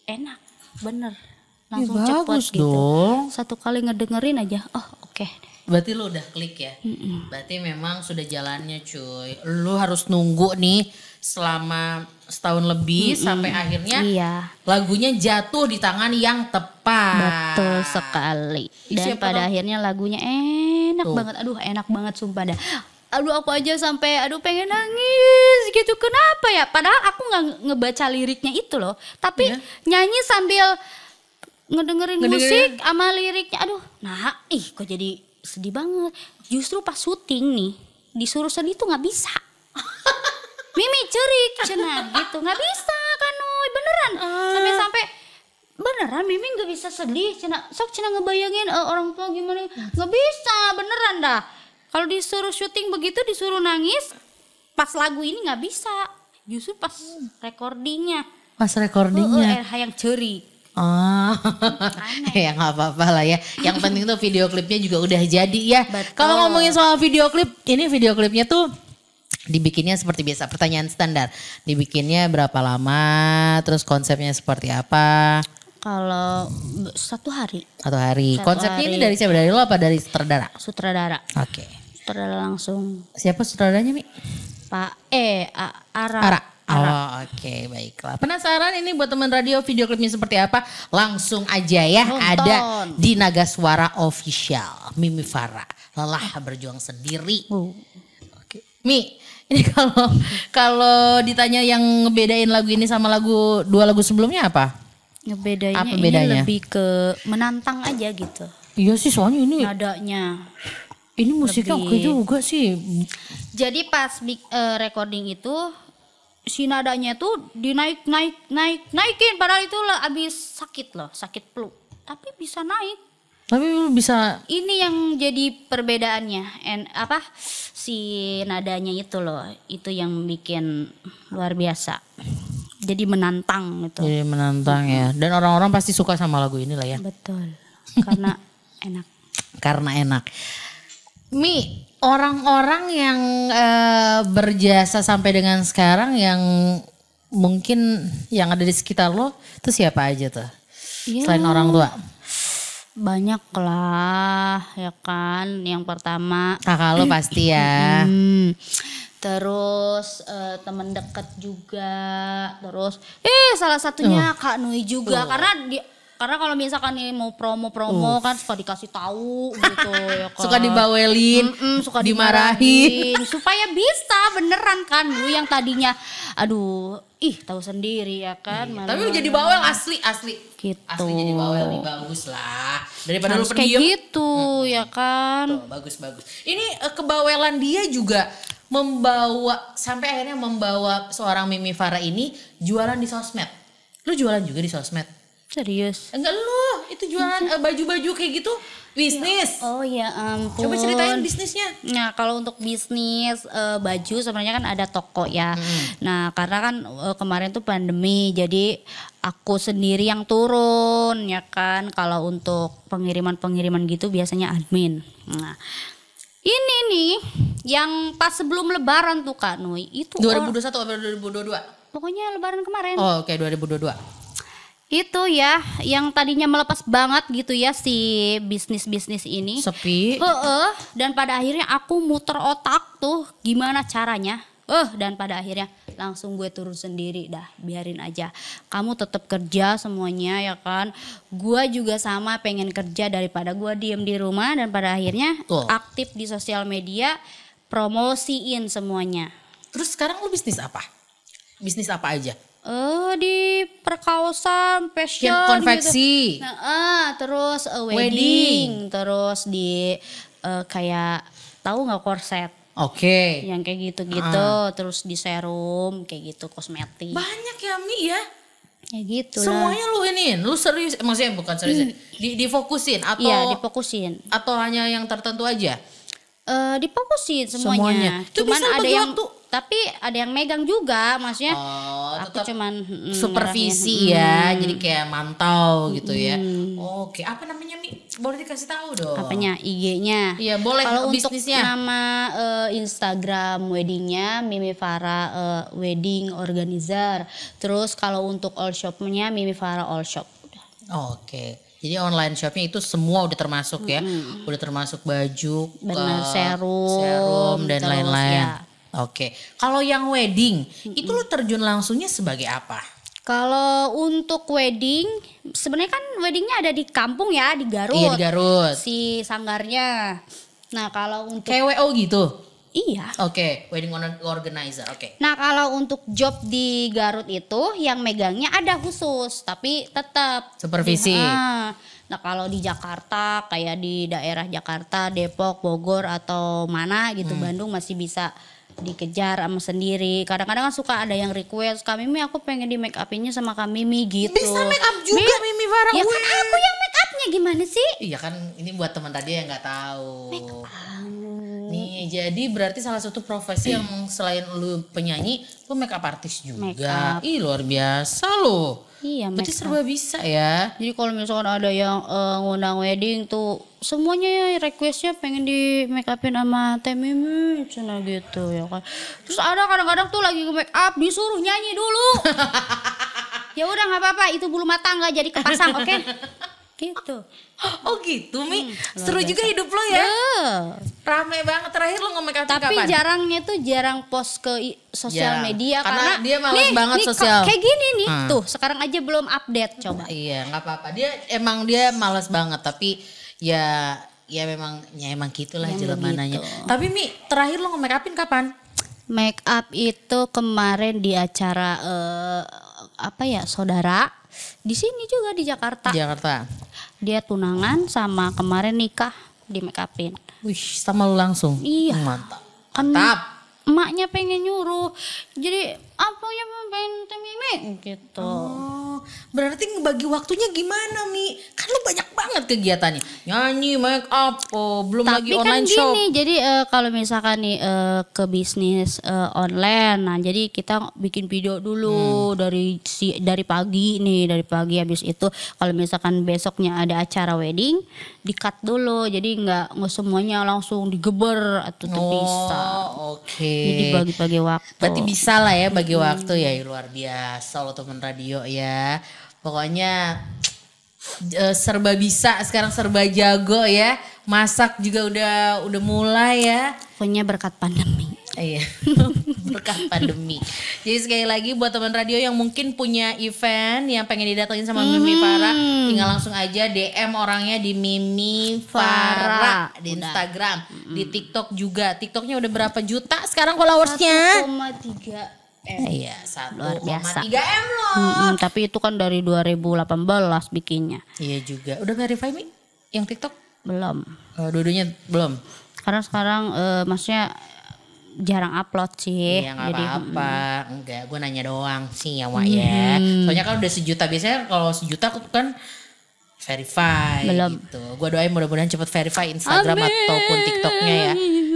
enak. Bener. Langsung Ya, cepet bagus gitu. dong. Satu kali ngedengerin aja. Oh, oke. Berarti lu udah klik ya. Berarti memang sudah jalannya cuy. Lu harus nunggu nih selama setahun lebih sampai akhirnya Iya. lagunya jatuh di tangan yang tepat. Betul sekali. Dan siapa pada tahu- akhirnya lagunya enak Tuh. banget. Aduh, enak banget sumpah dah. Aduh aku aja sampai aduh pengen nangis gitu. Kenapa ya? Padahal aku nggak ngebaca liriknya itu loh. Tapi Iya. nyanyi sambil ngedengerin, Ngedengerin. musik sama liriknya. Aduh, nah ih kok jadi sedih banget. Justru pas syuting nih disuruh sedih tuh nggak bisa. Mimi cerik cina gitu nggak bisa kan Uy, beneran sampai sampai beneran Mimi nggak bisa sedih cina sok cina ngebayangin eh, orang tua gimana nggak bisa beneran dah kalau disuruh syuting begitu disuruh nangis pas lagu ini nggak bisa justru pas recordingnya Pas recordingnya. uh, yang cerik Ah, ya nggak apa-apa lah ya. Yang penting tuh video klipnya juga udah jadi ya. Kalau ngomongin soal video klip, ini video klipnya tuh dibikinnya seperti biasa. Pertanyaan standar. Dibikinnya berapa lama? Terus konsepnya seperti apa? kalau satu hari Satu hari. Satu Konsepnya ini hari. dari siapa? Dari lo apa dari sutradara? sutradara Oke. sutradara langsung Siapa sutradaranya Mi? Pak eh A- Ara, Ara. Oh oke baiklah. Penasaran ini buat teman radio video klipnya seperti apa? Langsung aja ya Nonton. ada di Naga Suara Official. Mimi Farah lelah berjuang sendiri. Uh. Oke. Mi, ini kalau kalau ditanya yang ngebedain lagu ini sama lagu dua lagu sebelumnya apa? ngebedainnya Apa ini bedanya? lebih ke menantang aja gitu Iya sih soalnya ini nadanya ini musiknya oke lebih- juga sih. jadi pas big- eh, recording itu si nadanya tuh dinaik naik naik naikin. Padahal itu lah abis sakit loh sakit flu tapi bisa naik. Tapi bisa ini yang jadi perbedaannya. En apa? Si nadanya itu loh itu yang bikin luar biasa. Jadi menantang gitu. Jadi menantang ya. Dan orang-orang pasti suka sama lagu ini lah ya. betul. Karena enak. Karena enak. Mi, orang-orang yang eh, berjasa sampai dengan sekarang yang mungkin yang ada di sekitar lo itu siapa aja tuh? Iya. Selain orang tua. banyak lah ya kan yang pertama Kakak lo pasti ya. Hmm, terus eh, temen deket juga terus eh salah satunya Kak Nui juga karena di karena kalau misalkan nih mau promo-promo kan suka dikasih tahu gitu ya kan. Suka dibawelin, Mm-mm, suka dimarahin. dimarahin supaya bisa beneran kan lu yang tadinya aduh ih tahu sendiri ya kan Iya, Tapi lu jadi bawel asli asli. Gitu. Asli jadi bawel nih bagus lah. Daripada harus lu kayak pendiam. gitu ya kan Tuh, bagus bagus. Ini eh, kebawelan dia juga membawa sampai akhirnya membawa seorang Mimi Farah ini jualan di sosmed. Lu jualan juga di sosmed? Serius Enggak lu, itu jualan eh, baju-baju kayak gitu bisnis. oh ya ampun Coba ceritain bisnisnya. Nah, kalau untuk bisnis eh, baju sebenarnya kan ada toko ya. Nah, karena kan eh, kemarin tuh pandemi, jadi aku sendiri yang turun ya kan. Kalau untuk pengiriman-pengiriman gitu biasanya admin. Nah, ini nih yang pas sebelum Lebaran tuh Kak Nui itu or- 2021 atau 2022? pokoknya Lebaran kemarin. Oh, oke 2022. Itu ya yang tadinya melepas banget gitu ya si bisnis-bisnis ini. Sepi. Heeh, dan pada akhirnya aku muter otak tuh gimana caranya. Eh, dan pada akhirnya langsung gue turun sendiri dah, biarin aja. Kamu tetap kerja semuanya ya kan. Gua juga sama pengen kerja daripada gua diem di rumah dan pada akhirnya Betul. aktif di sosial media dipromosiin semuanya. Terus sekarang lu bisnis apa? Bisnis apa aja? Eh di perkawasan fashion Yang konveksi. gitu. Nah, ah, terus eh, wedding, Wedding. terus di eh, kayak tahu nggak korset Oke. yang kayak gitu-gitu, terus di serum kayak gitu kosmetik. Banyak ya Mi ya. Ya gitu lah. Semuanya lu iniin, lu serius, maksudnya bukan serius, di, difokusin atau Iya, difokusin. atau hanya yang tertentu aja? Eh difokusin semuanya. Semuanya. Itu Cuman bisa ada yang waktu. Tapi ada yang megang juga, maksudnya Oh, aku cuman mm, supervisi ngarahin. ya, jadi kayak mantau gitu ya. Oke, apa namanya Mi? Boleh dikasih tahu dong. apanya IG-nya. Iya, boleh Kalau untuk bisnisnya. nama eh, Instagram weddingnya Mimi Farah eh, Wedding Organizer. Terus kalau untuk all shopnya Mimi Farah All Shop. Oke. Jadi online shopnya itu semua udah termasuk ya, udah termasuk baju, Bener, eh, serum, serum dan terus lain-lain. ya. Oke. Kalau yang wedding, itu lu terjun langsungnya sebagai apa? Kalau untuk wedding sebenarnya kan weddingnya ada di kampung ya di Garut. Iya di Garut. Si sanggarnya. Nah kalau untuk KWO gitu. iya. Oke, wedding or- organizer. Oke. Nah kalau untuk job di Garut itu yang megangnya ada khusus, tapi tetap Supervisi. Ah, Nah kalau di Jakarta kayak di daerah Jakarta, Depok, Bogor atau mana gitu Hmm. Bandung masih bisa dikejar sama sendiri. Kadang-kadang kan suka ada yang request, Kak Mimi aku pengen di make upinnya sama Kak Mimi gitu. Bisa make up juga Mi- Mimi Farah. Ya kan aku yang make upnya gimana sih? Iya kan ini buat teman tadi yang nggak tahu. Nih jadi berarti salah satu profesi yang selain lu penyanyi, lu make up artis juga. Make up. Ih luar biasa lo. Iya, Berarti make serba bisa ya. Jadi kalau misalkan ada yang eh, ngundang wedding tuh semuanya ya requestnya pengen di make upin sama Teh Mimi cina gitu ya kan. Terus ada kadang-kadang tuh lagi make up disuruh nyanyi dulu. ya udah nggak apa-apa itu bulu mata nggak jadi kepasang oke. gitu. Oh gitu Mi. Hmm, Seru juga hidup lo ya. Eh, Rame banget terakhir lo nge-make up tapi kapan? jarangnya tuh jarang post ke sosial Jarang. media Karena karena, dia malas nih, banget nih, sosial. Kayak gini nih Hmm. tuh sekarang aja belum update coba. Iya nggak apa-apa. Dia emang dia malas banget tapi ya ya memang ya emang gitulah Yang jalan mananya. begitu. Tapi Mi terakhir lo nge-make upin kapan? Make up itu kemarin di acara eh, apa ya saudara di sini juga di Jakarta. Jakarta. Dia tunangan sama kemarin nikah di make upin. Wih sama lu langsung. Iya. Mantap. Kan Mantap. emaknya pengen nyuruh. Jadi apanya pengen temime gitu. Oh, berarti ngebagi waktunya gimana Mi? Kan lu banyak banget kegiatannya. Nyanyi, make up, oh, belum lagi Tapi kan online gini, shop. jadi eh, kalau misalkan nih eh, ke bisnis eh, online, nah jadi kita bikin video Hmm. dulu dari si dari pagi nih, dari pagi habis itu kalau misalkan besoknya ada acara wedding, di cut dulu, jadi nggak nggak semuanya langsung digeber atau tuh bisa. Oh, oke. Jadi bagi-bagi waktu. Berarti bisa lah ya bagi waktu ya luar biasa lo teman radio ya. Pokoknya eh, serba bisa sekarang serba jago ya. Masak juga udah udah mulai ya. Pokoknya berkat pandemi. Iya, berkat pandemi. Jadi sekali lagi buat teman radio yang mungkin punya event yang pengen didatengin sama Mimi Farah, tinggal langsung aja DM orangnya di Mimi Farah di Udah. Instagram, di TikTok juga. TikToknya udah berapa juta sekarang followersnya? 1,3 M. Iya, satu Luar biasa. tiga m loh. Mm-mm, tapi itu kan dari 2018 bikinnya. Iya juga. Udah verify mi? Yang TikTok? Belum. Oh, dua-duanya belum. Karena sekarang eh, maksudnya jarang upload sih. Iya nggak Jadi apa-apa. Enggak, gue nanya doang sih ya Wak ya. Soalnya kan udah sejuta. Biasanya kalau sejuta aku kan verify Belum. gitu. Gue doain mudah-mudahan cepet verify Instagram Amin. ataupun TikToknya ya.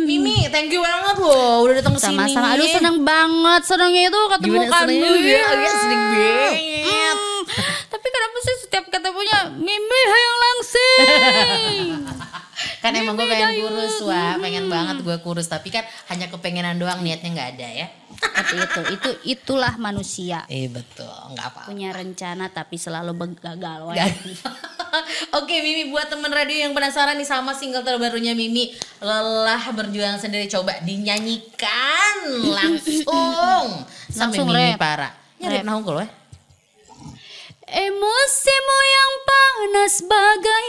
Mimi, thank you banget loh udah datang ke sini. sama-sama. Aduh seneng banget. Senengnya itu ketemu Gimana kan. senengnya? Iya, iya, seneng banget. Hmm, Tapi kenapa sih setiap ketemunya Mimi hayang langsing. Kan emang gue pengen kurus wah, pengen banget gue kurus tapi kan hanya kepengenan doang niatnya nggak ada ya. Tapi itu itu itulah manusia. Eh betul, nggak apa. Punya rencana tapi selalu gagal. Oke Mimi buat temen radio yang penasaran nih sama single terbarunya Mimi Lelah berjuang sendiri coba dinyanyikan langsung sampai Langsung Mimi rap. parah. Nyari Rap. nah unggul ya. Emosimu yang panas bagai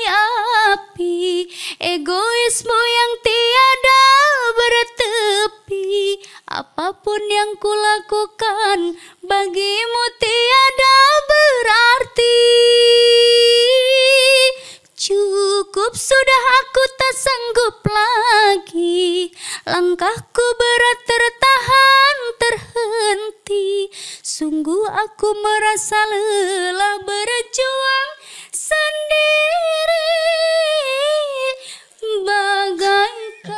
api Egoismu yang tiada bertepi Apa pun yang kulakukan bagimu tiada berarti. Cukup sudah aku tak sanggup lagi. Langkahku berat tertahan terhenti. Sungguh aku merasa lelah berjuang sendiri. Bagaikan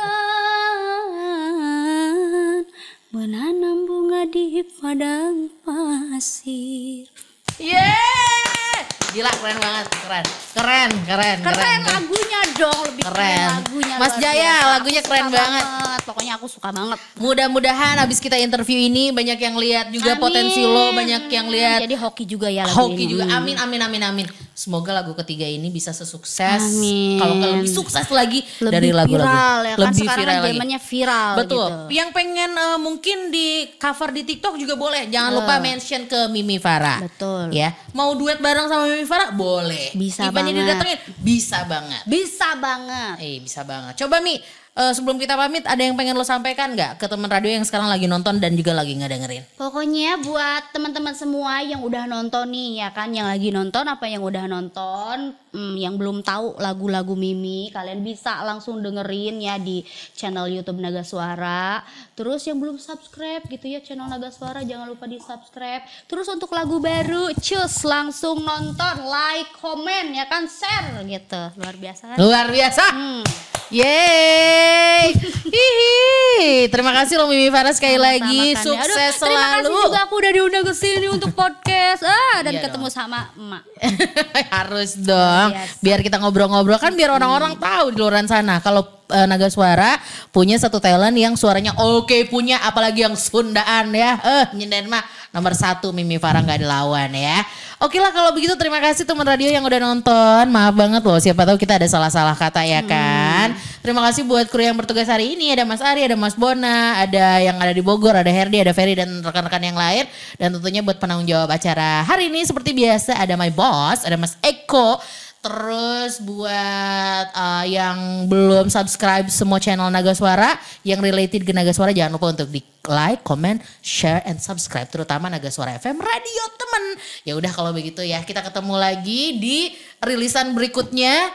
menanam bunga di padang pasir. Yeay! Gila keren banget, keren. Keren, keren, keren. keren lagunya dong lebih keren, Keren. lagunya Mas Jaya, biasa. lagunya Aku keren suka banget. pokoknya aku suka banget Mudah-mudahan habis kita interview ini banyak yang lihat juga Amin. potensi lo, banyak yang lihat jadi hoki juga ya lagu hoki ini. juga. Amin, amin, amin, amin. Semoga lagu ketiga ini bisa sesukses. Amin. Kalau nggak lebih sukses lagi lebih dari lagu-lagu. viral ya kan lebih sekarang viral kan lagi. zamannya viral Betul. gitu. Yang pengen eh, mungkin di cover di TikTok juga boleh. Jangan lupa mention ke Mimi Farah. Betul. Ya. Mau duet bareng sama Mimi Farah? Boleh. Bisa Event ini banget. datengin? Bisa banget. bisa banget Eh bisa banget. Coba Mi, eh, sebelum kita pamit ada yang pengen lo sampaikan nggak ke teman radio yang sekarang lagi nonton dan juga lagi ngedengerin? Pokoknya buat teman-teman semua yang udah nonton nih ya kan, yang lagi nonton apa yang udah nonton, hmm, yang belum tahu lagu-lagu Mimi, kalian bisa langsung dengerin ya di channel YouTube Naga Suara. Terus yang belum subscribe gitu ya channel Naga Suara jangan lupa di subscribe. Terus untuk lagu baru, cus langsung nonton, like, komen ya kan, share gitu. Luar biasa kan? Luar biasa. Hmm. Yeay. Hihi. Terima kasih lo Mimi Farah sekali Sama-sama lagi. ya. Aduh, Sukses Terima kasih selalu. juga aku udah diundang ke sini untuk podcast. Ah, dan Iya ketemu dong. sama emak. Harus dong. biasa. Biar kita ngobrol-ngobrol kan biar orang-orang tahu di luar sana kalau eh, Naga Suara punya satu talent yang suaranya oke punya apalagi yang Sundaan ya. Eh nyenden mah nomor satu Mimi Farah nggak dilawan ya. Oke lah kalau begitu terima kasih teman radio yang udah nonton. Maaf banget loh siapa tahu kita ada salah-salah kata ya kan. Terima kasih buat kru yang bertugas hari ini ada Mas Ari, ada Mas Bona, ada yang ada di Bogor, ada Herdi, ada Ferry dan rekan-rekan yang lain dan tentunya buat penanggung jawab acara hari ini seperti biasa ada my boss, ada Mas Eko. Terus buat uh, yang belum subscribe semua channel Naga Suara yang related ke Naga Suara jangan lupa untuk di like, comment, share, and subscribe terutama Naga Suara FM Radio temen. Ya udah kalau begitu ya kita ketemu lagi di rilisan berikutnya.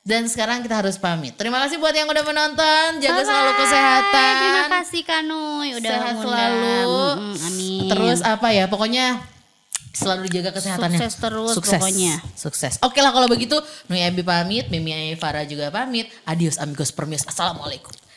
Dan sekarang kita harus pamit. Terima kasih buat yang udah menonton. Jaga selalu Bye-bye. kesehatan. Terima kasih Kanuy udah Sehat selalu. Mm, amin. Terus apa ya? Pokoknya selalu dijaga kesehatannya. Sukses terus Sukses. pokoknya. Sukses. Oke lah kalau begitu, Nui Abi pamit, Mimi Farah juga pamit. Adios amigos permios. Assalamualaikum.